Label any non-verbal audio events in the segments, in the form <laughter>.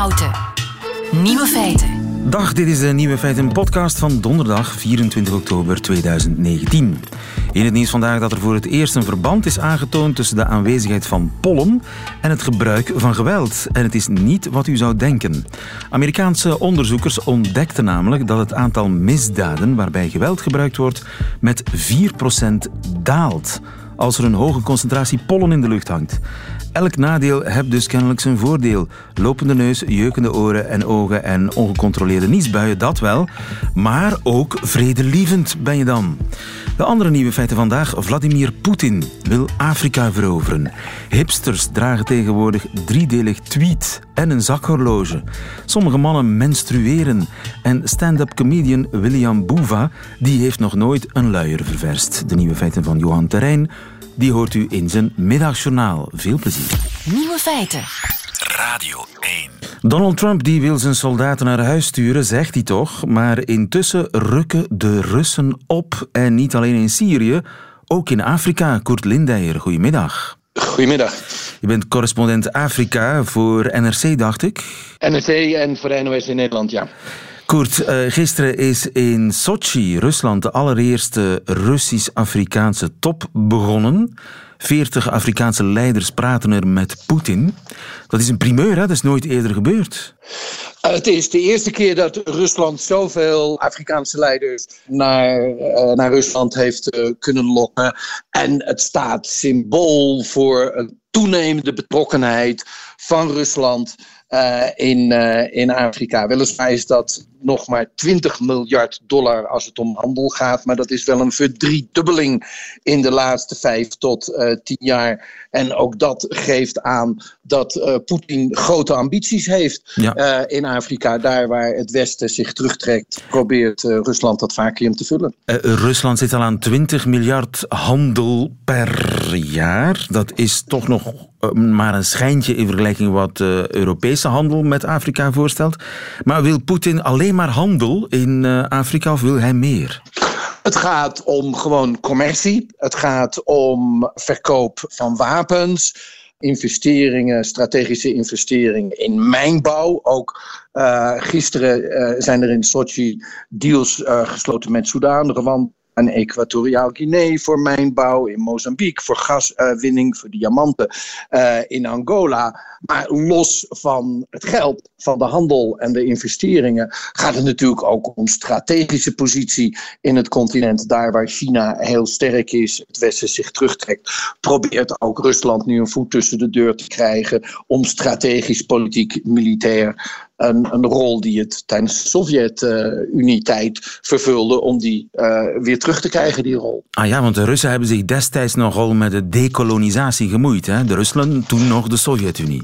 Houten. Nieuwe feiten. Dag, dit is de Nieuwe Feiten podcast van donderdag 24 oktober 2019. In het nieuws vandaag dat er voor het eerst een verband is aangetoond tussen de aanwezigheid van pollen en het gebruik van geweld. En het is niet wat u zou denken. Amerikaanse onderzoekers ontdekten namelijk dat het aantal misdaden waarbij geweld gebruikt wordt met 4% daalt als er een hoge concentratie pollen in de lucht hangt. Elk nadeel heeft dus kennelijk zijn voordeel. Lopende neus, jeukende oren en ogen en ongecontroleerde niesbuien, dat wel. Maar ook vredelievend ben je dan. De andere nieuwe feiten vandaag. Vladimir Poetin wil Afrika veroveren. Hipsters dragen tegenwoordig driedelig tweet en een zakhorloge. Sommige mannen menstrueren. En stand-up comedian William Boeva die heeft nog nooit een luier ververst. De nieuwe feiten van Johan Terrein die hoort u in zijn middagjournaal. Veel plezier. Nieuwe feiten. Radio 1. Donald Trump die wil zijn soldaten naar huis sturen, zegt hij toch. Maar intussen rukken de Russen op. En niet alleen in Syrië, ook in Afrika. Kurt Lindeyer, goedemiddag. Goedemiddag. Je bent correspondent Afrika voor NRC, dacht ik. NRC en voor de NOS in Nederland, ja. Koert, uh, gisteren is in Sochi, Rusland, de allereerste Russisch-Afrikaanse top begonnen. Veertig Afrikaanse leiders praten er met Poetin. Dat is een primeur, hè? dat is nooit eerder gebeurd. Uh, het is de eerste keer dat Rusland zoveel Afrikaanse leiders naar, uh, naar Rusland heeft kunnen lokken. En het staat symbool voor een toenemende betrokkenheid van Rusland in, in Afrika. Weliswaar is dat nog maar 20 miljard dollar als het om handel gaat, maar dat is wel een verdriedubbeling in de laatste vijf tot uh, tien jaar. En ook dat geeft aan dat Poetin grote ambities heeft ja. in Afrika. Daar waar het Westen zich terugtrekt, probeert Rusland dat vacuüm te vullen. Rusland zit al aan 20 miljard handel per jaar. Dat is toch nog maar een schijntje in vergelijking wat de Europese handel met Afrika voorstelt. Maar wil Poetin alleen maar handel in Afrika of wil hij meer? Het gaat om gewoon commercie. Het gaat om verkoop van wapens investeringen, strategische investeringen in mijnbouw. Ook uh, gisteren uh, zijn er in Sochi deals gesloten met Soedan, Rwanda en Equatoriaal Guinea voor mijnbouw, in Mozambique voor gaswinning, voor diamanten in Angola. Maar los van het geld, van de handel en de investeringen, gaat het natuurlijk ook om strategische positie in het continent. Daar waar China heel sterk is, het Westen zich terugtrekt, probeert ook Rusland nu een voet tussen de deur te krijgen om strategisch, politiek, militair een, een, rol die het tijdens de Sovjet-Unie-tijd vervulde, om die uh, weer terug te krijgen, die rol. Ah ja, want de Russen hebben zich destijds nogal met de dekolonisatie gemoeid. Hè? De Rusland, toen nog de Sovjet-Unie.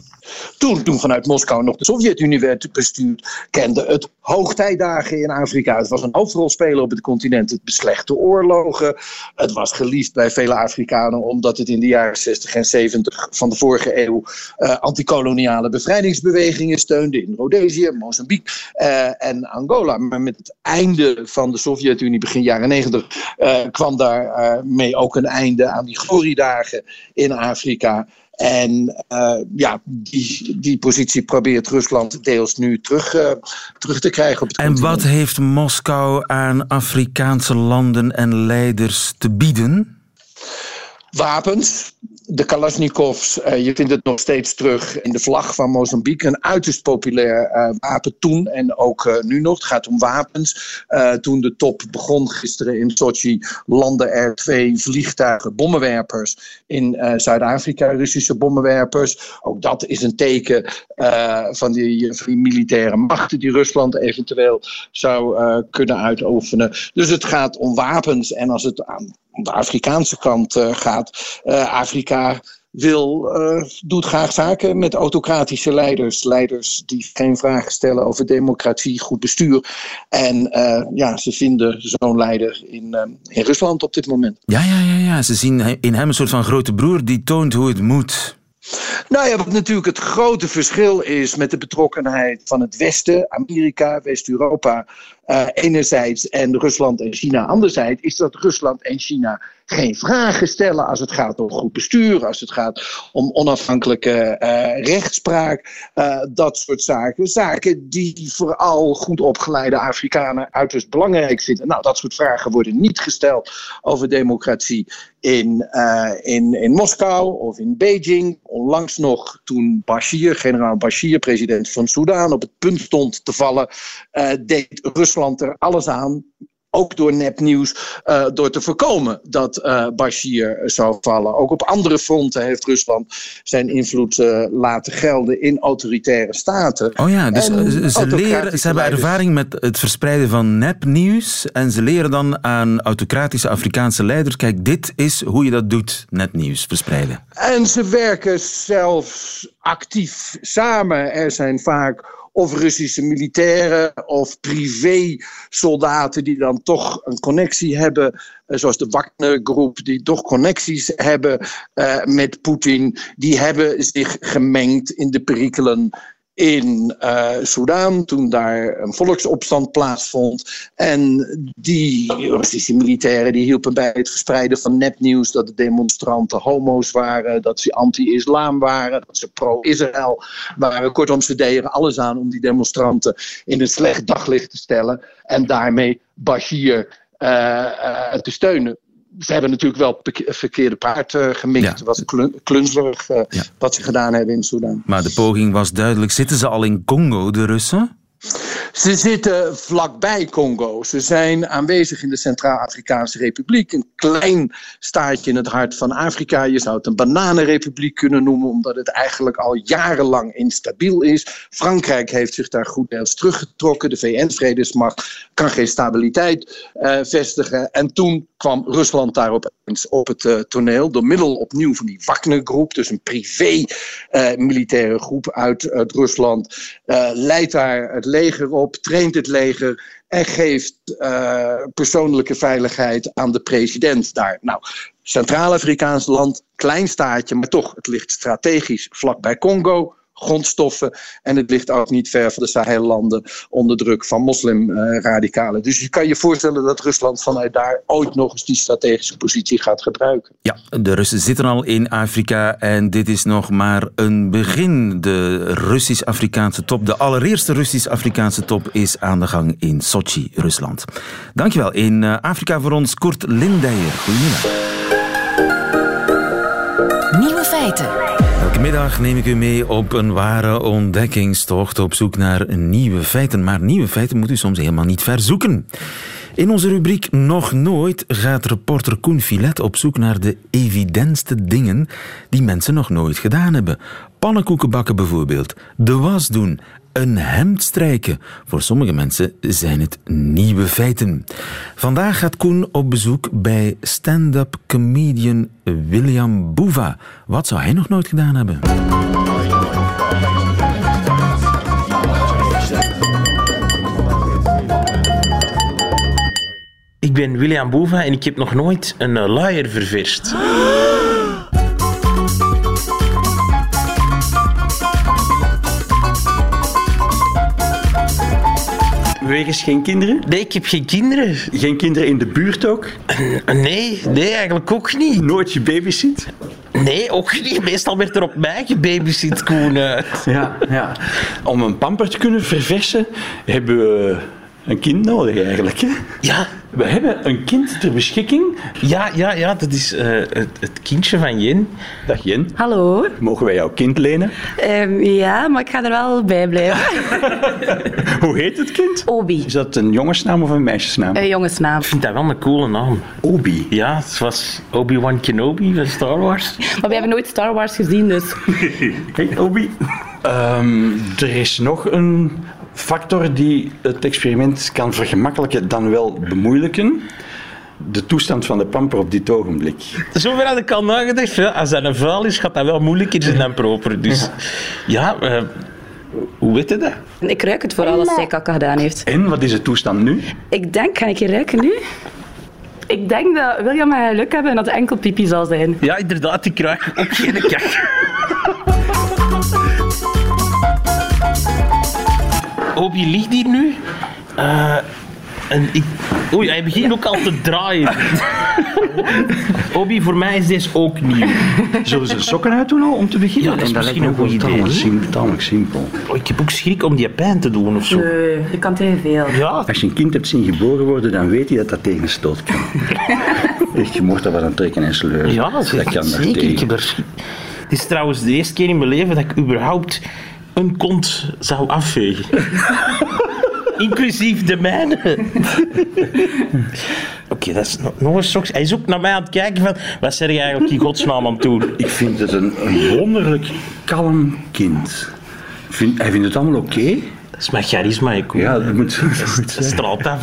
Toen, toen vanuit Moskou nog de Sovjet-Unie werd bestuurd, kende het hoogtijdagen in Afrika. Het was een hoofdrolspeler op het continent. Het beslechte oorlogen. Het was geliefd bij vele Afrikanen omdat het in de jaren 60 en 70 van de vorige eeuw uh, antikoloniale bevrijdingsbewegingen steunde in Rhodesië, Mozambique uh, en Angola. Maar met het einde van de Sovjet-Unie, begin jaren 90, uh, kwam daar mee ook een einde aan die gloriedagen in Afrika. En uh, ja, die, die positie probeert Rusland deels nu terug, uh, terug te krijgen. Op het en continent. wat heeft Moskou aan Afrikaanse landen en leiders te bieden? Wapens, de Kalashnikovs, uh, je vindt het nog steeds terug in de vlag van Mozambique. Een uiterst populair uh, wapen toen en ook uh, nu nog. Het gaat om wapens. toen de top begon gisteren in Sochi, landden er twee vliegtuigen, bommenwerpers in Zuid-Afrika, Russische bommenwerpers. Ook dat is een teken van die, van, die, militaire machten die Rusland eventueel zou kunnen uitoefenen. Dus het gaat om wapens en als het aan de Afrikaanse kant uh, gaat. Uh, Afrika wil, uh, doet graag zaken met autocratische leiders. Leiders die geen vragen stellen over democratie, goed bestuur. En ja, ze vinden zo'n leider in, in Rusland op dit moment. Ja, ja, ja, ja, ze zien in hem een soort van grote broer die toont hoe het moet. Nou ja, wat natuurlijk het grote verschil is met de betrokkenheid van het Westen, Amerika, West-Europa uh, enerzijds en Rusland en China anderzijds, is dat Rusland en China geen vragen stellen als het gaat om goed bestuur, als het gaat om onafhankelijke uh, rechtspraak, uh, dat soort zaken. Zaken die vooral goed opgeleide Afrikanen uiterst belangrijk vinden. Nou, dat soort vragen worden niet gesteld over democratie in, in, in Moskou of in Beijing. Onlangs nog toen Bashir, generaal Bashir, president van Soudaan, op het punt stond te vallen, deed Rusland er alles aan ook door nepnieuws, uh, door te voorkomen dat uh, Bashir zou vallen. Ook op andere fronten heeft Rusland zijn invloed uh, laten gelden in autoritaire staten. Oh ja, dus ze, leren, ze hebben ervaring met het verspreiden van nepnieuws en ze leren dan aan autocratische Afrikaanse leiders, kijk, dit is hoe je dat doet, nepnieuws verspreiden. En ze werken zelfs actief samen. Er zijn vaak of Russische militairen of privé-soldaten die dan toch een connectie hebben, eh, zoals de Wagner-groep, die toch connecties hebben uh, met Poetin, die hebben zich gemengd in de perikelen in uh, Soudaan, toen daar een volksopstand plaatsvond. En die Russische militairen die hielpen bij het verspreiden van nepnieuws dat de demonstranten homo's waren, dat ze anti-islam waren, dat ze pro-Israël waren. Kortom, ze deden alles aan om die demonstranten in een slecht daglicht te stellen en daarmee Bashir uh, uh, te steunen ze hebben natuurlijk wel verkeerde paard uh, gemikt. Ja. Het was klunzerig uh, ja. wat ze gedaan hebben in Sudan. Maar de poging was duidelijk. Zitten ze al in Congo, de Russen? Ze zitten vlakbij Congo. Ze zijn aanwezig in de Centraal-Afrikaanse Republiek. Een klein staatje in het hart van Afrika. Je zou het een bananenrepubliek kunnen noemen, omdat het eigenlijk al jarenlang instabiel is. Frankrijk heeft zich daar goed deels teruggetrokken. De VN-vredesmacht kan geen stabiliteit uh, vestigen. En toen kwam Rusland daar opeens op het uh, toneel. Door middel opnieuw van die Wagner-groep, dus een privé-militaire uh, groep uit, uit Rusland, leidt daar het leger op, traint het leger en geeft uh, persoonlijke veiligheid aan de president daar. Nou, Centraal-Afrikaans land, klein staatje, maar toch, het ligt strategisch vlakbij Congo grondstoffen. En het ligt ook niet ver van de Sahellanden onder druk van moslimradicalen. Dus je kan je voorstellen dat Rusland vanuit daar ooit nog eens die strategische positie gaat gebruiken. Ja, de Russen zitten al in Afrika en dit is nog maar een begin. De Russisch-Afrikaanse top, de allereerste Russisch-Afrikaanse top, is aan de gang in Sochi, Rusland. Dankjewel. In eh, Afrika voor ons Kurt Lindeyer. Goedemiddag. Nieuwe feiten. Middag neem ik u mee op een ware ontdekkingstocht op zoek naar nieuwe feiten. Maar nieuwe feiten moet u soms helemaal niet verzoeken. In onze rubriek Nog Nooit gaat reporter Koen Filet op zoek naar de evidentste dingen die mensen nog nooit gedaan hebben. Pannenkoeken bakken bijvoorbeeld, de was doen, een hemd strijken. Voor sommige mensen zijn het nieuwe feiten. Vandaag gaat Koen op bezoek bij stand-up comedian William Boeva. Wat zou hij nog nooit gedaan hebben? Ik ben William Boeva en ik heb nog nooit een luier ververst. <gasps> Wegens geen kinderen? Nee, ik heb geen kinderen. Geen kinderen in de buurt ook? <clears throat> Nee, nee, eigenlijk ook niet. Nooit je babysit? Nee, ook niet. Meestal werd er op mij gebabysit, Koen. Ja, ja. Om een pamper te kunnen verversen hebben we een kind nodig eigenlijk. Hè? Ja. We hebben een kind ter beschikking. Ja, ja, ja dat is uh, het, het, kindje van Jen. Dag Jen. Hallo. Mogen wij jouw kind lenen? Um, ja, maar ik ga er wel bij blijven. <laughs> Hoe heet het kind? Obi. Is dat een jongensnaam of een meisjesnaam? Een jongensnaam. Ik vind dat wel een coole naam. Obi? Ja, het was Obi-Wan Kenobi van Star Wars. Maar we hebben nooit Star Wars gezien, dus... <laughs> hey, Obi. Um, er is nog een factor die het experiment kan vergemakkelijken dan wel bemoeilijken. De toestand van de pamper op dit ogenblik. Zover had ik al nagedacht. Ja, als dat een vuil is, gaat dat wel moeilijker zijn dan proper. Dus ja, uh, hoe weet je dat? Ik ruik het vooral als zij kakken gedaan heeft. En wat is de toestand nu? Ik denk, ga ik je ruiken nu? Ik denk dat William en geluk hebben en dat het enkel pipi zal zijn. Ja, inderdaad, ik ruik ook geen kak. <laughs> Obi ligt hier nu. Eh, en ik... Oei, hij begint ook al te draaien. <laughs> Obi, voor mij is deze ook nieuw. Zullen ze sokken uitdoen al om te beginnen? Ja, dat is En misschien lijkt me een goed idee, tamelijk sim- Tamelijk simpel. Oh, ik heb ook schrik om die pijn te doen of zo. Nee, je kan tegen veel. Ja, Als je een kind hebt zien geboren worden, dan weet je dat dat tegen stoot kan. <laughs> Echt, je mocht dat wat aan trekken en sleuren. ja dat kan zeker. Ik heb er. Het is trouwens de eerste keer in mijn leven dat ik überhaupt een kont zou afvegen. <laughs> Inclusief de mijne. <laughs> Oké, dat is nog- nog een sok. Hij is ook naar mij aan het kijken van... Wat zeg je eigenlijk in godsnaam aan het doen? Ik vind het een, een wonderlijk kalm kind. Ik Vind, hij vindt het allemaal oké. Dat is mijn charisma, ik hoor. Ja, dat moet Dat straalt af.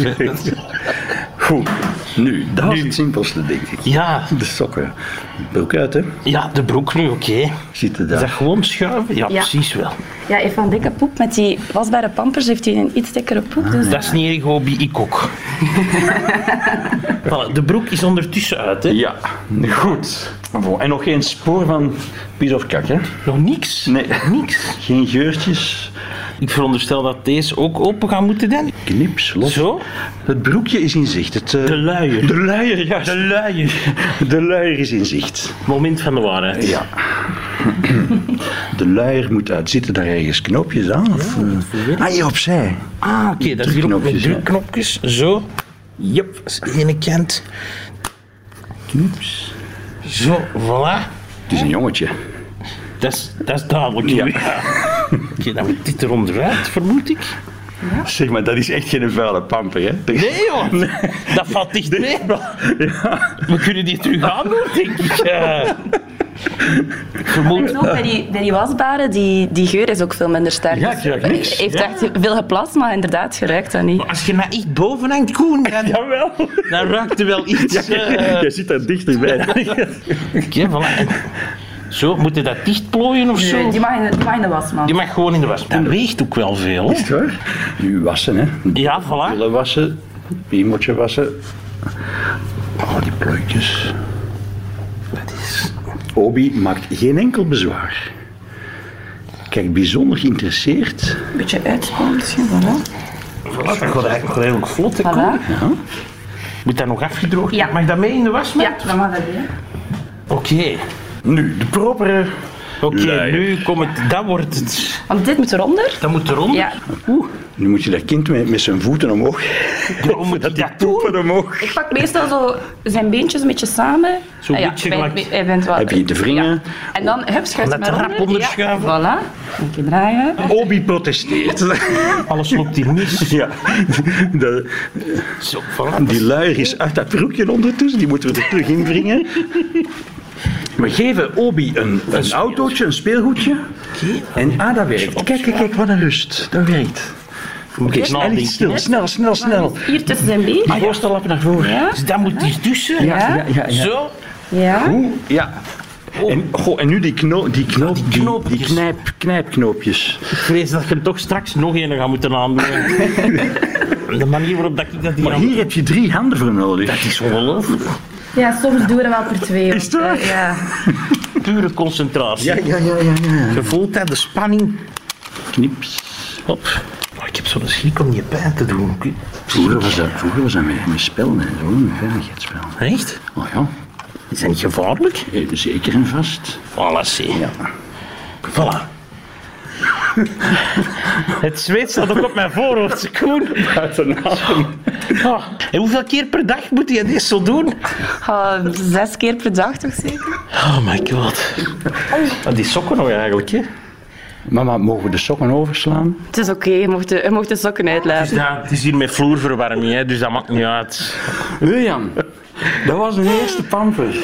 <laughs> Goed. Nu, dat was het simpelste, denk ik. Ja, De sokken. Broek uit, hè? ja, de broek nu, oké. Zitten Is dat daar. gewoon schuiven? Ja, Ja. precies wel. Ja, heeft van dikke poep. Met die wasbare pampers heeft hij een iets dikkere poep. Dus Dat is niet erg hobby, ik ook. <laughs> Voilà, de broek is ondertussen uit, hè? Ja, goed. En nog geen spoor van pies of kak, hè? Nog niks? Nee. Niks. Geen geurtjes. Ik veronderstel dat deze ook open gaan moeten dan. Knips, los. Zo? Het broekje is in zicht. Het, eh, De luier. De luier, ja. De luier. De luier is in zicht. Moment van de waarheid. Ja. De luier moet uit. Zitten daar ergens knoopjes aan? Of, eh? ah, hier opzij. Ah, oké, dat is hier ook met Drukknopjes. Zo. De ene kant. Knips. Zo, voilà. Het is een jongetje. Dat is, dat is duidelijk. Ja. <laughs> Oké, dan moet dit er onderuit, vermoed ik. Zeg maar, dat is echt geen vuile pamper, hè? Nee, joh. <laughs> Dat valt dicht mee. We kunnen die terug aandoen, denk ik. Eh, ik vermoed... En ook bij die, bij die wasbaren, die, die geur is ook veel minder sterk. Ja, ik ruik niks. Hij heeft echt veel geplast, maar inderdaad, je ruikt dat niet. Als je nou echt boven hangt, Koen, <laughs> dan, Jawel. dan ruikt er wel iets. eh, Jij zit daar dichterbij. <laughs> Oké, voilà. Zo, moet je dat dichtplooien of zo? Nee, die mag in de, die mag in de wasmand. Die mag gewoon in de was. Dat weegt ook wel veel. hè? Echt waar? Nu wassen, hè? Ja, voilà. Billen wassen, piemotje wassen. Oh, die plooitjes. Dat is... Obi maakt geen enkel bezwaar. Kijk, bijzonder geïnteresseerd. Een beetje uitspoelen misschien, voilà. Voilà, dat gaat eigenlijk redelijk vlot. hè? Voilà. Moet dat nog afgedroogd Ja. worden? Mag dat mee in de was? Ja, dan mag dat weer. Oké. Nu, de propere. Oké, nu komt het... Dat wordt het... Want dit moet eronder. Dat moet eronder. Ja. Oeh, Nu moet je dat kind met, met zijn voeten omhoog. moet Dat je die poepen omhoog. Ik pak meestal zo zijn beentjes een beetje samen. Zo'n Ah ja, beetje hij- gelijk- begint te wringen. Ja. En dan, hup, schuift Dat maar rap onder. onderschuiven. Ja, voilà. Een keer draaien. Obi protesteert. <laughs> Alles loopt hier mis. ja. De, Zo, voilà. die luier is uit dat broekje ondertussen. Die moeten we er terug in wringen. We geven Obi een, een autootje, een speelgoedje. En ah, dat werkt. Kijk, kijk, kijk, wat een rust. Dat werkt. Oké, ik snel, stil, snel, snel, snel. Hier tussen zijn been. Die voorstellappen naar voren. Ja. Dus dat moet hier tussen. Ja, ja, ja. ja. Zo. Ja. Oeh, ja. En, goh, en nu die, kno die, knoop, die die, die, knoopjes. knijp, knijpknoopjes. Ik vrees dat je er toch straks nog een gaat moeten aandoen. <laughs> De manier waarop dat ik dat hier Maar aan... hier heb je drie handen voor nodig. Dat is ongelooflijk. Ja, soms doen we dat wel per twee. Is waar? Eh, Ja. <laughs> Pure concentratie. Ja, ja, ja, ja. ja. Je voelt dat, de spanning. Knips. Hop. Oh, ik heb zo'n schrik om je pijn te doen. Vroeger was dat, vroeger was dat met, hè. zo, veiligheidsspel. Echt? Oh ja, Is dat niet gevaarlijk? eh, zeker en vast. Voilà, zie. Ja. Voilà. <laughs> Het zweet staat ook op mijn voorhoofd, Koen. Buiten adem. Oh. En hoeveel keer per dag moet je dit zo doen? Ah, zes keer per dag toch zeker? Oh my god. Oh, die sokken nog eigenlijk, hè? Mama, mogen we de sokken overslaan? Het is oké, je, mocht de, je mocht de sokken uitlaten. Ja, het is hier met vloerverwarming, hè, dus dat maakt niet uit. William, dat was een eerste pamper.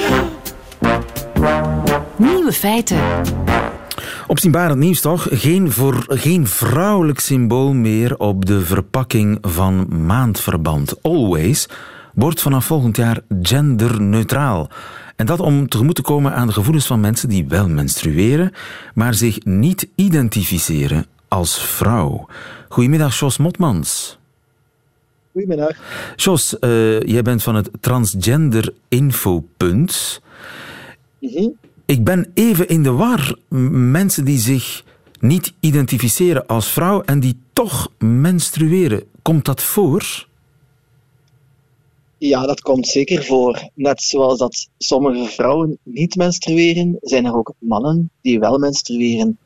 Nieuwe feiten. Opzienbarend nieuws toch? Geen, voor, geen vrouwelijk symbool meer op de verpakking van maandverband. Always wordt vanaf volgend jaar genderneutraal. En dat om tegemoet te komen aan de gevoelens van mensen die wel menstrueren, maar zich niet identificeren als vrouw. Goedemiddag, Jos Motmans. Goedemiddag. Jos, eh, jij bent van het Transgender Infopunt. Mhm. Ik ben even in de war. Mensen die zich niet identificeren als vrouw en die toch menstrueren. Komt dat voor? Ja, dat komt zeker voor. Net zoals dat sommige vrouwen niet menstrueren, zijn er ook mannen die wel menstrueren.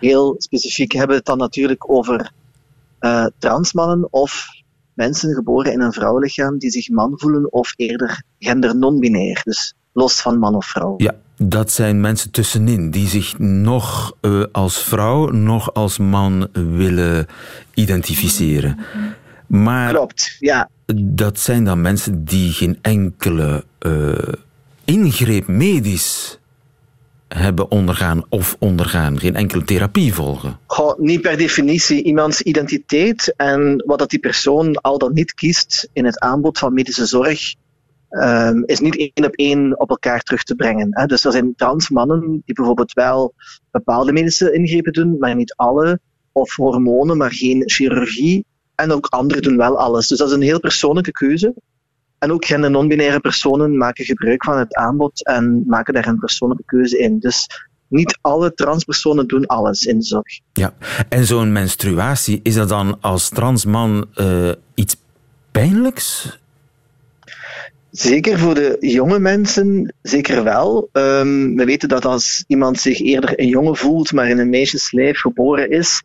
Heel specifiek hebben we het dan natuurlijk over uh, transmannen of mensen geboren in een vrouwenlichaam die zich man voelen of eerder gender non-binair, dus los van man of vrouw. Ja, dat zijn mensen tussenin die zich nog uh, als vrouw, nog als man willen identificeren. Maar Klopt, ja. Dat zijn dan mensen die geen enkele uh, ingreep medisch hebben ondergaan of ondergaan, geen enkele therapie volgen? Goh, niet per definitie iemands identiteit en wat dat die persoon al dan niet kiest in het aanbod van medische zorg, um, is niet één op één op elkaar terug te brengen. Hè. Dus er zijn trans mannen die bijvoorbeeld wel bepaalde medische ingrepen doen, maar niet alle, of hormonen, maar geen chirurgie. En ook anderen doen wel alles. Dus dat is een heel persoonlijke keuze. En ook gender non-binaire personen maken gebruik van het aanbod en maken daar een persoonlijke keuze in. Dus niet alle transpersonen doen alles in de zorg. Ja, en zo'n menstruatie, is dat dan als transman uh, iets pijnlijks? Zeker voor de jonge mensen, zeker wel. Um, we weten dat als iemand zich eerder een jongen voelt, maar in een meisjeslijf geboren is,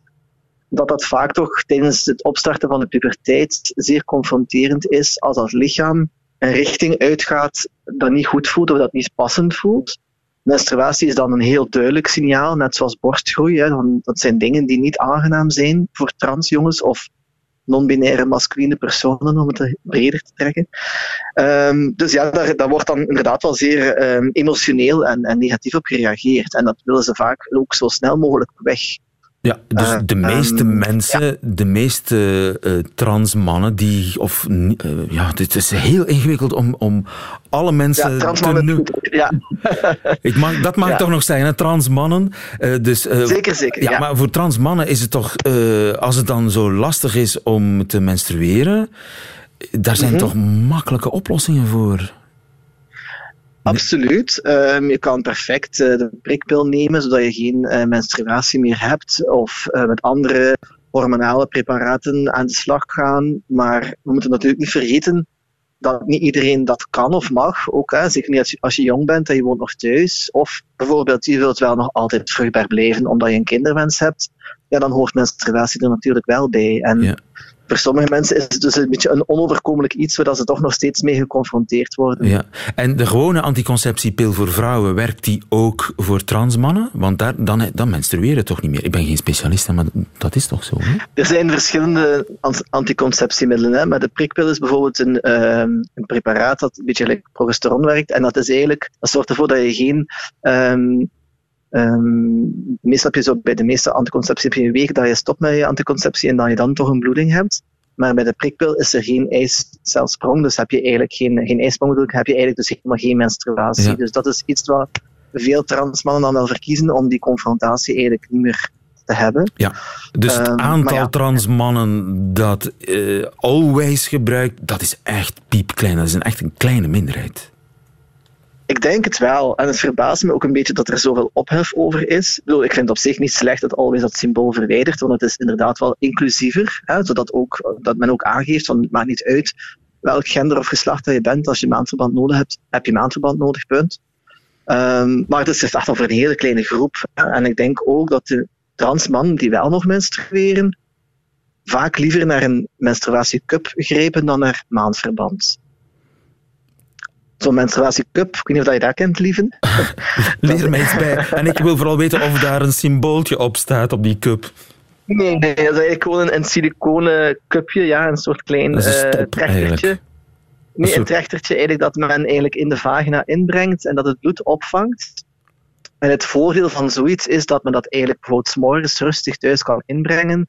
dat dat vaak toch tijdens het opstarten van de puberteit zeer confronterend is als dat lichaam een richting uitgaat dat niet goed voelt of dat niet passend voelt. Menstruatie is dan een heel duidelijk signaal, net zoals borstgroei. Dat zijn dingen die niet aangenaam zijn voor transjongens of non-binaire masculine personen, om het breder te trekken. Um, dus ja, daar, daar, wordt dan inderdaad wel zeer um, emotioneel en, en, negatief op gereageerd. En dat willen ze vaak ook zo snel mogelijk weg ja, dus uh, de meeste um, mensen, ja. de meeste uh, trans mannen die, of uh, ja, dit is heel ingewikkeld om, om alle mensen ja, te noemen. Ja. Ik mag, dat mag ik toch nog zeggen, hè, trans mannen. dus, zeker, zeker. Ja, Maar voor trans mannen is het toch, als het dan zo lastig is om te menstrueren, daar zijn mm -hmm. toch makkelijke oplossingen voor. Absoluut. Um, je kan perfect uh, de prikpil nemen, zodat je geen uh, menstruatie meer hebt. Of uh, met andere hormonale preparaten aan de slag gaan. Maar we moeten natuurlijk niet vergeten dat niet iedereen dat kan of mag. Ook, hè, zeker niet als je, als je jong bent en je woont nog thuis. Of bijvoorbeeld, je wilt wel nog altijd vruchtbaar blijven omdat je een kinderwens hebt. Ja, dan hoort menstruatie er natuurlijk wel bij. En ja voor sommige mensen is het dus een beetje een onoverkomelijk iets, zodat ze toch nog steeds mee geconfronteerd worden. Ja. En de gewone anticonceptiepil voor vrouwen, werkt die ook voor transmannen? Want daar, dan, dan menstrueren toch niet meer. Ik ben geen specialist, maar dat is toch zo? Hè? Er zijn verschillende anticonceptiemiddelen. Hè? Maar de prikpil is bijvoorbeeld een, um, een preparaat dat een beetje like progesteron werkt. En dat is eigenlijk, dat zorgt ervoor dat je geen um, Um, meestal heb je zo bij de meeste anticonceptie heb je een week dat je stopt met je anticonceptie en dat je dan toch een bloeding hebt. Maar bij de prikpil is er geen eicelsprong, dus heb je eigenlijk geen, geen ik, heb je eigenlijk dus helemaal geen menstruatie. Ja. Dus dat is iets wat veel transmannen dan wel verkiezen om die confrontatie eigenlijk niet meer te hebben. Ja, dus het um, aantal ja, transmannen dat uh, always gebruikt, dat is echt piepklein. Dat is een, echt een kleine minderheid. Ik denk het wel. En het verbaast me ook een beetje dat er zoveel ophef over is. Ik, ik vind het op zich niet slecht dat Always dat symbool verwijdert, want het is inderdaad wel inclusiever. Hè, zodat ook, dat men ook aangeeft van het maakt niet uit welk gender of geslacht dat je bent. Als je maandverband nodig hebt, heb je maandverband nodig, punt. Um, maar het is echt al voor een hele kleine groep. En ik denk ook dat de transmannen die wel nog menstrueren, vaak liever naar een menstruatiecup grepen dan naar maandverband zo'n menstruatiecup. Ik weet niet of je dat kent, lieven. <laughs> Leer mij eens bij. En ik wil vooral weten of daar een symbooltje op staat op die cup. Nee, nee, dat is eigenlijk gewoon een, een siliconen cupje, ja, een soort klein dat is een stop, uh, trechtertje. Nee, een, trechtertje eigenlijk dat men eigenlijk in de vagina inbrengt en dat het bloed opvangt. En het voordeel van zoiets is dat men dat eigenlijk bijvoorbeeld morgens rustig thuis kan inbrengen.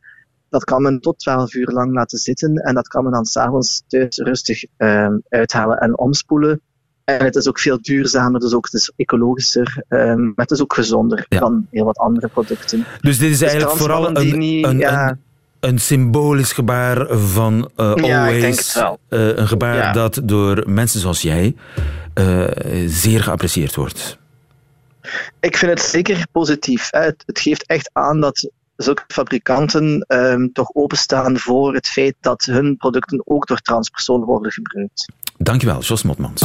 Dat kan men tot 12 uur lang laten zitten en dat kan men dan s'avonds thuis rustig uh, uithalen en omspoelen. En het is ook veel duurzamer, dus ook het is ecologischer, um, maar het is ook gezonder ja. dan heel wat andere producten. Dus dit is eigenlijk dus vooral een, niet, een, ja. een, een, symbolisch gebaar van uh, Always. Uh, een gebaar ja. dat door mensen zoals jij uh, zeer geapprecieerd wordt. Ik vind het zeker positief. Het, het geeft echt aan dat zulke fabrikanten ehm, toch openstaan voor het feit dat hun producten ook door transpersonen worden gebruikt. Dankjewel, Jos Motmans.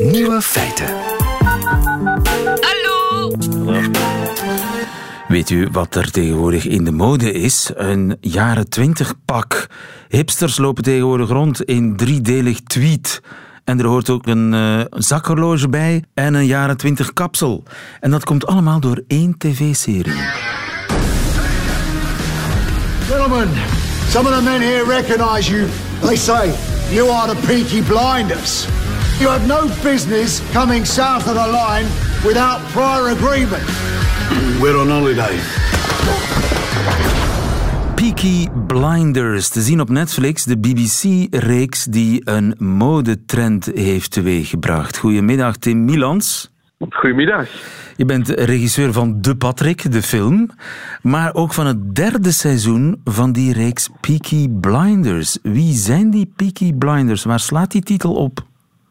Nieuwe feiten. Hallo! Weet u wat er tegenwoordig in de mode is? Een jaren twintig pak. Hipsters lopen tegenwoordig rond in driedelig tweed. En er hoort ook een uh, zakhorloge bij en een jaren twintig kapsel. En dat komt allemaal door één tv-serie. Gentlemen, some of the men here recognize you. They say you are the Peaky Blinders. You have no business coming south of the line without prior agreement. We're on holiday. Peaky Blinders, te zien op Netflix, de BBC-reeks die een modetrend heeft teweeggebracht. Goedemiddag, Tim Milans. Goedemiddag. Je bent regisseur van De Patrick, de film, maar ook van het derde seizoen van die reeks Peaky Blinders. Wie zijn die Peaky Blinders? Waar slaat die titel op?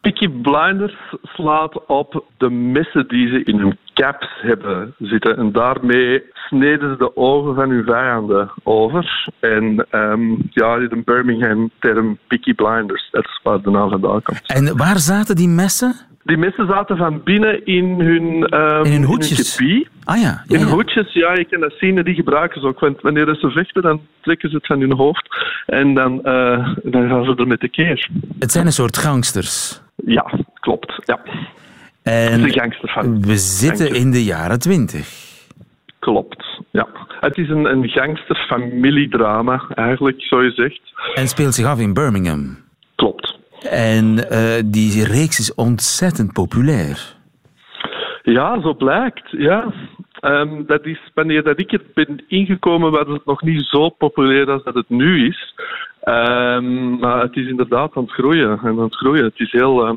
Peaky Blinders slaat op de messen die ze in hun caps hebben zitten. En daarmee sneden ze de ogen van hun vijanden over. En um, ja, de Birmingham-term Peaky Blinders, dat is waar de naam vandaan komt. En waar zaten die messen? Die messen zaten van binnen in hun, um, in hun hoedjes. In hun ah ja. In ja, ja. hoedjes, ja, je kan dat zien. Die gebruiken ze ook. Want wanneer ze vechten, dan trekken ze het van hun hoofd. En dan, uh, dan gaan ze er met de keer. Het zijn een soort gangsters. Ja, klopt. Ja. En de gangster van. we zitten in de jaren twintig. Klopt, ja. Het is een, een gangsterfamiliedrama, eigenlijk, zo je zegt. En speelt zich af in Birmingham. Klopt. En uh, die reeks is ontzettend populair. Ja, zo blijkt, ja. Um, dat is, wanneer dat ik er ben ingekomen, was het nog niet zo populair als dat het nu is. Um, maar het is inderdaad aan het groeien. En aan het groeien. Het is heel, uh,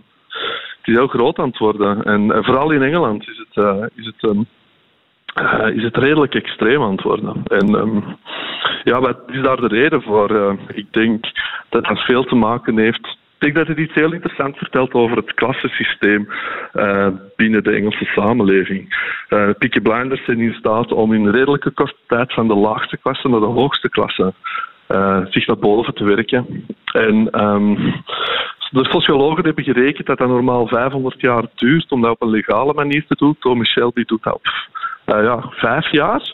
het is heel groot aan het worden. En uh, vooral in Engeland is het, is het, um, is het redelijk extreem aan het worden. En ja, wat is daar de reden voor? ik denk dat dat veel te maken heeft denk dat het iets heel interessants vertelt over het klassensysteem uh, binnen de Engelse samenleving. Uh, Blinders zijn in staat om in redelijke korte tijd van de laagste klasse naar de hoogste klasse uh, zich naar boven te werken. En um, de sociologen hebben gerekend dat dat normaal 500 jaar duurt om dat op een legale manier te doen. Thomas Shelby doet dat op uh, ja, vijf jaar.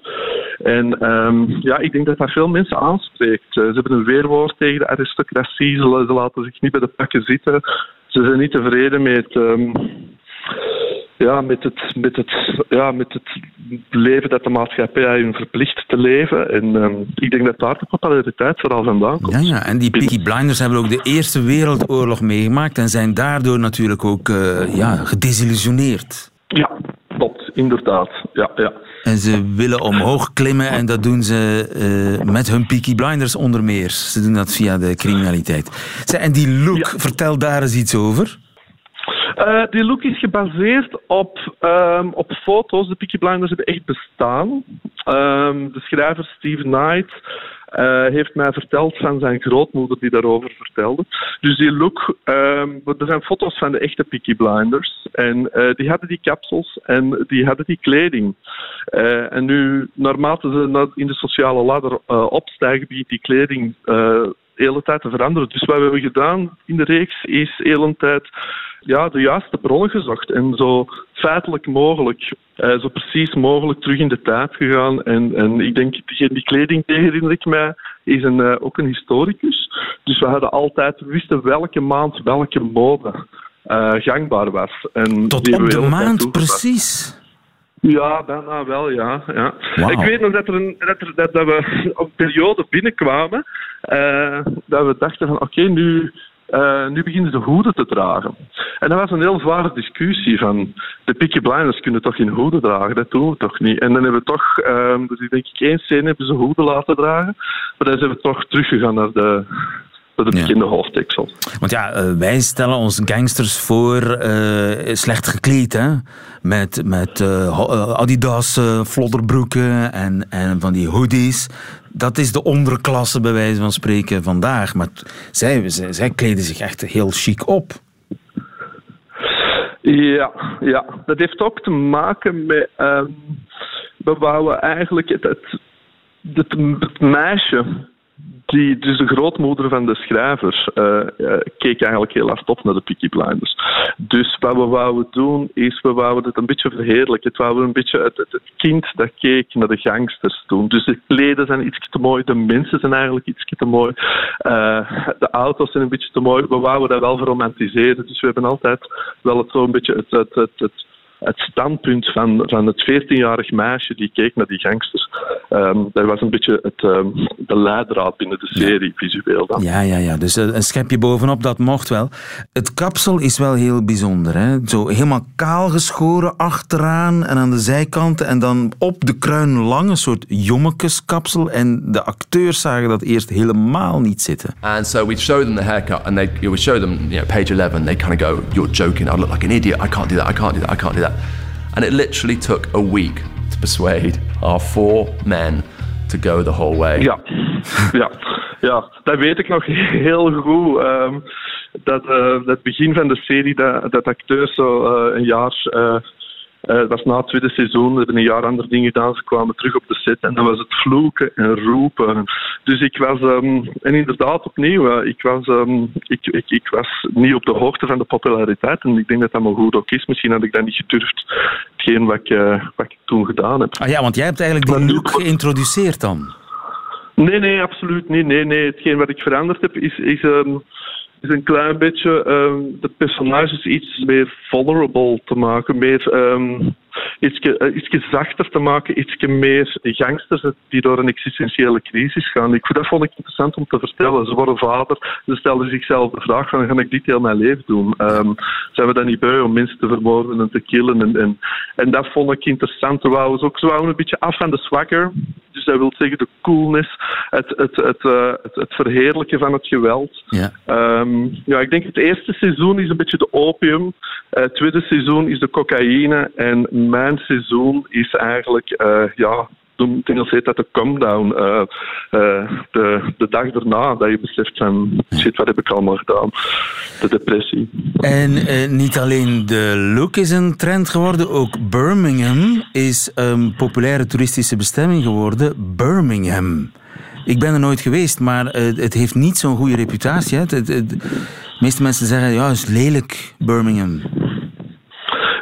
En um, ja, ik denk dat dat veel mensen aanspreekt. Uh, ze hebben een weerwoord tegen de aristocratie. Ze, laten zich niet bij de pakken zitten. Ze zijn niet tevreden met. Um, ja, met het, met, het, ja, met het leven dat de maatschappij hun verplicht te leven. En um, ik denk dat daar de populariteit vooral vandaan komt. Ja, ja, en die Peaky Blinders hebben ook de Eerste Wereldoorlog meegemaakt en zijn daardoor natuurlijk ook uh, ja, gedesillusioneerd. Ja, klopt, inderdaad. Ja, ja. En ze willen omhoog klimmen en dat doen ze uh, met hun Peaky Blinders onder meer. Ze doen dat via de criminaliteit. En die look, ja. vertel daar eens iets over. Uh, die look is gebaseerd op, um, op foto's. De Peaky Blinders hebben echt bestaan. Um, de schrijver Steve Knight uh, heeft mij verteld van zijn grootmoeder die daarover vertelde. Dus die look, um, er zijn foto's van de echte Peaky Blinders. En uh, die hadden die kapsels en die hadden die kleding. En nu, naarmate ze in de sociale ladder opstijgen, begint die kleding de hele tijd te veranderen. Dus wat we hebben gedaan in de reeks is de hele tijd ja, de juiste bronnen gezocht en zo feitelijk mogelijk, uh, zo precies mogelijk terug in de tijd gegaan. En, en ik denk, die, die kleding herinner ik mij, is een, uh, ook een historicus. Dus we hadden altijd, we wisten welke maand welke mode uh, gangbaar was. En Tot op de maand precies? Ja, bijna wel, ja. ja. Wow. Ik weet nog dat, er een, dat, er, dat, dat we op een periode binnenkwamen, dat we dachten van oké, okay, nu uh, nu beginnen ze hoeden te dragen. En dat was een heel zware discussie van de Peaky Blinders kunnen toch geen hoeden dragen, dat doen we toch niet. En dan hebben we toch, um, dus ik denk ik één scène hebben ze hoeden laten dragen, maar dan zijn we toch teruggegaan naar de, dat het bekende ja. hoofddeksel. Want ja, uh, wij stellen ons gangsters voor uh, slecht gekleed, hè? Met, met uh, Adidas flodderbroeken en, en van die hoodies. Dat is de onderklasse, bij wijze van spreken, vandaag. Maar zij, zij, zij kleden zich echt heel chic op. Ja, ja, dat heeft ook te maken met... Um, we wouden eigenlijk het, het, het, het meisje die, dus de grootmoeder van de schrijver uh, uh, keek eigenlijk heel hard op naar de Peaky Blinders. Dus wat we wouden doen, is we wouden het een beetje verheerlijken. Het wouden een beetje het, kind dat keek naar de gangsters doen. Dus de kleden zijn iets te mooi, de mensen zijn eigenlijk iets te mooi. Uh, de auto's zijn een beetje te mooi. We wouden dat wel verromantiseren. Dus we hebben altijd wel het zo een beetje het, het, het het standpunt van, van het 14-jarig meisje die keek naar die gangsters. Um, dat was een beetje het, um, de leidraad binnen de serie, visueel dan. Ja, ja, ja. Dus een schepje bovenop, dat mocht wel. Het kapsel is wel heel bijzonder. Hè? Zo helemaal kaal geschoren achteraan en aan de zijkanten. En dan op de kruin lang een soort jommekeskapsel. En de acteurs zagen dat eerst helemaal niet zitten. And so we'd show them the haircut and they, we show them, you know, page 11. They kind of go, you're joking, I look like an idiot, I can't do that, I can't do that, I can't do that. And it literally took a week to persuade our four men to go the whole way. Ja, ja, ja dat weet ik nog heel goed. Um, dat, uh, het begin van de serie, dat, dat acteurs zo uh, een jaar uh, Uh, dat was na het tweede seizoen. We hebben een jaar andere dingen gedaan. Ze kwamen terug op de set en dan was het vloeken en roepen. Dus ik was, um, en inderdaad opnieuw, uh, ik, was, um, ik, ik, ik was niet op de hoogte van de populariteit. En ik denk dat dat maar goed ook is. Misschien had ik dat niet gedurfd, hetgeen wat ik, uh, wat ik toen gedaan heb. Ah ja, want jij hebt eigenlijk die look geïntroduceerd dan? Nee, nee, absoluut niet. Nee, nee. Hetgeen wat ik veranderd heb is... is um, is een klein beetje um, de personages iets meer vulnerable te maken, meer um, iets, iets zachter te maken, iets meer gangsters die door een existentiële crisis gaan. Ik, dat vond ik interessant om te vertellen. Ze worden vader, ze stellen zichzelf de vraag van, ga ik dit heel mijn leven doen? Um, zijn we dan niet beu om mensen te vermoorden en te killen? En, en, en dat vond ik interessant. We wouden ook zo een beetje af van de swagger. Dus dat wil zeggen de coolness, het, het, het, uh, het, het verheerlijken van het geweld. Ja. Um, ja, ik denk het eerste seizoen is een beetje de opium. Uh, het tweede seizoen is de cocaïne. En mijn seizoen is eigenlijk, uh, ja, toen Engels heet dat de come down. Uh, uh, de, de dag daarna dat je beseft van shit, wat heb ik allemaal gedaan? De depressie. En niet alleen de look is een trend geworden, ook Birmingham is een populaire toeristische bestemming geworden. Birmingham. Ik ben er nooit geweest, maar het heeft niet zo'n goede reputatie. Hè? Het, de meeste mensen zeggen, ja, het is lelijk, Birmingham.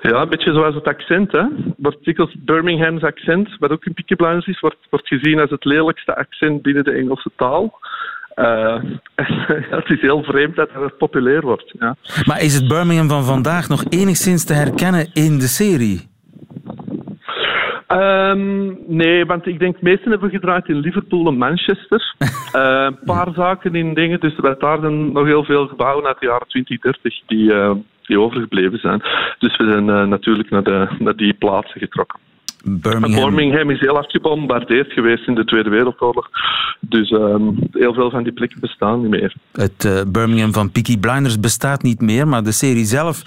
Ja, een beetje zoals het accent. Hè. Wordt dikwijls Birmingham's accent, wat ook Peaky Blinders is, wordt, wordt gezien als het lelijkste accent binnen de Engelse taal. <laughs> Uh, het is heel vreemd dat het populair wordt. Ja. Maar is het Birmingham van vandaag nog enigszins te herkennen in de serie? Um, nee, want ik denk meesten hebben gedraaid in Liverpool en Manchester. uh, <laughs> een paar zaken in dingen, dus er daar nog heel veel gebouwen uit de jaren 20, 30 die, uh, die overgebleven zijn. Dus we zijn uh, natuurlijk naar, de, naar die plaatsen getrokken. Birmingham. Birmingham is heel hard gebombardeerd geweest in de Tweede Wereldoorlog. Dus um, heel veel van die plekken bestaan niet meer. Het uh, Birmingham van Peaky Blinders bestaat niet meer, maar de serie zelf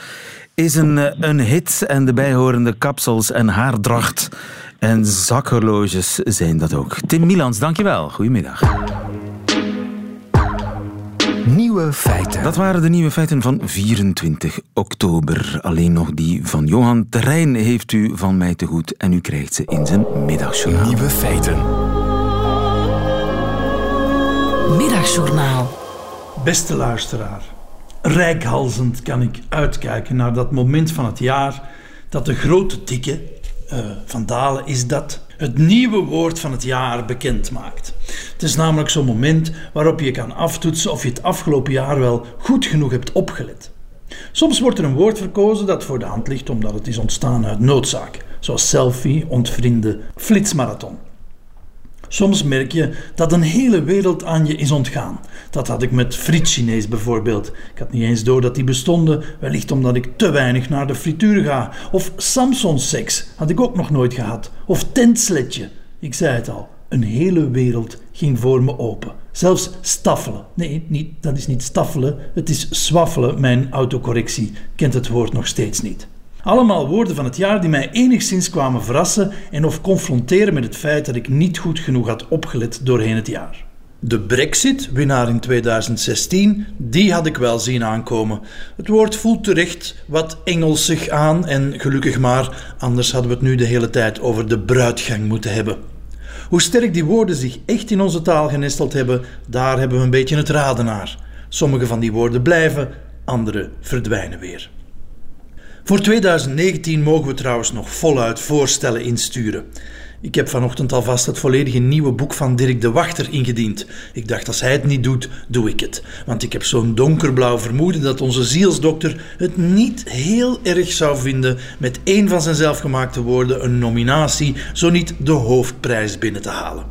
is een, een hit en de bijhorende kapsels en haardracht en zakhorloges zijn dat ook. Tim Milans, dankjewel. Goedemiddag. Nieuwe feiten. Dat waren de nieuwe feiten van 24 oktober. Alleen nog die van Johan Terrein heeft u van mij te goed en u krijgt ze in zijn middagjournaal. Nieuwe feiten. Middagjournaal. Beste luisteraar, rijkhalzend kan ik uitkijken naar dat moment van het jaar dat de grote dikke, uh, Van Dalen is dat, het nieuwe woord van het jaar bekend maakt. Het is namelijk zo'n moment waarop je kan aftoetsen of je het afgelopen jaar wel goed genoeg hebt opgelet. Soms wordt er een woord verkozen dat voor de hand ligt omdat het is ontstaan uit noodzaak, zoals selfie, ontvriende, flitsmarathon. Soms merk je dat een hele wereld aan je is ontgaan. Dat had ik met friet-Chinees bijvoorbeeld. Ik had niet eens door dat die bestonden, wellicht omdat ik te weinig naar de frituur ga. Of Samsung-seks had ik ook nog nooit gehad. Of tentsletje. Ik zei het al, een hele wereld ging voor me open. Zelfs staffelen. Nee, niet, dat is niet staffelen, het is swaffelen. Mijn autocorrectie kent het woord nog steeds niet. Allemaal woorden van het jaar die mij enigszins kwamen verrassen en of confronteren met het feit dat ik niet goed genoeg had opgelet doorheen het jaar. De Brexit, winnaar in 2016, die had ik wel zien aankomen. Het woord voelt terecht wat Engelsig aan en gelukkig maar, anders hadden we het nu de hele tijd over de bruidgang moeten hebben. Hoe sterk die woorden zich echt in onze taal genesteld hebben, daar hebben we een beetje het raden naar. Sommige van die woorden blijven, andere verdwijnen weer. Voor 2019 mogen we trouwens nog voluit voorstellen insturen. Ik heb vanochtend alvast het volledige nieuwe boek van Dirk de Wachter ingediend. Ik dacht, als hij het niet doet, doe ik het. Want ik heb zo'n donkerblauw vermoeden dat onze zielsdokter het niet heel erg zou vinden met één van zijn zelfgemaakte woorden een nominatie, zo niet de hoofdprijs binnen te halen.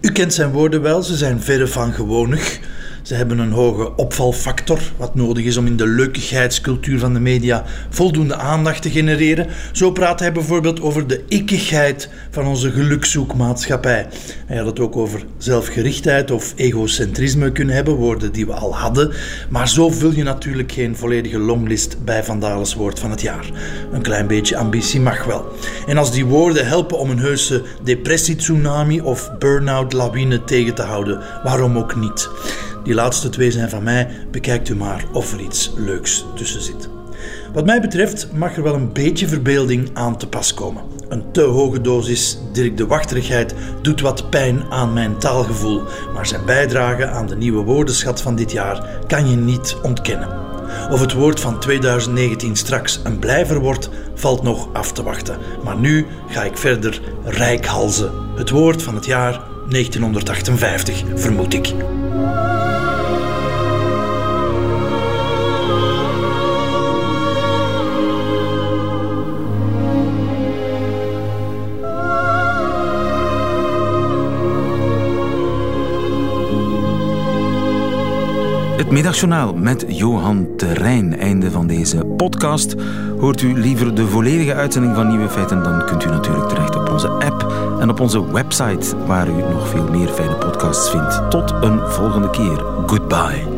U kent zijn woorden wel, ze zijn verre van gewonig. Ze hebben een hoge opvalfactor, wat nodig is om in de leukigheidscultuur van de media voldoende aandacht te genereren. Zo praat hij bijvoorbeeld over de ikkigheid van onze gelukzoekmaatschappij. Hij had het ook over zelfgerichtheid of egocentrisme kunnen hebben, woorden die we al hadden. Maar zo vul je natuurlijk geen volledige longlist bij Vandales woord van het jaar. Een klein beetje ambitie mag wel. En als die woorden helpen om een heuse depressie-tsunami of burn-out lawine tegen te houden, waarom ook niet? Die laatste twee zijn van mij. Bekijkt u maar of er iets leuks tussen zit. Wat mij betreft mag er wel een beetje verbeelding aan te pas komen. Een te hoge dosis Dirk de Wachterigheid doet wat pijn aan mijn taalgevoel, maar zijn bijdrage aan de nieuwe woordenschat van dit jaar kan je niet ontkennen. Of het woord van 2019 straks een blijver wordt, valt nog af te wachten. Maar nu ga ik verder rijkhalzen. Het woord van het jaar 1958, vermoed ik. Het middagjournaal met Johan Terrein. Einde van deze podcast. Hoort u liever de volledige uitzending van Nieuwe Feiten, dan kunt u natuurlijk terecht op onze app en op onze website, waar u nog veel meer fijne podcasts vindt. Tot een volgende keer. Goodbye.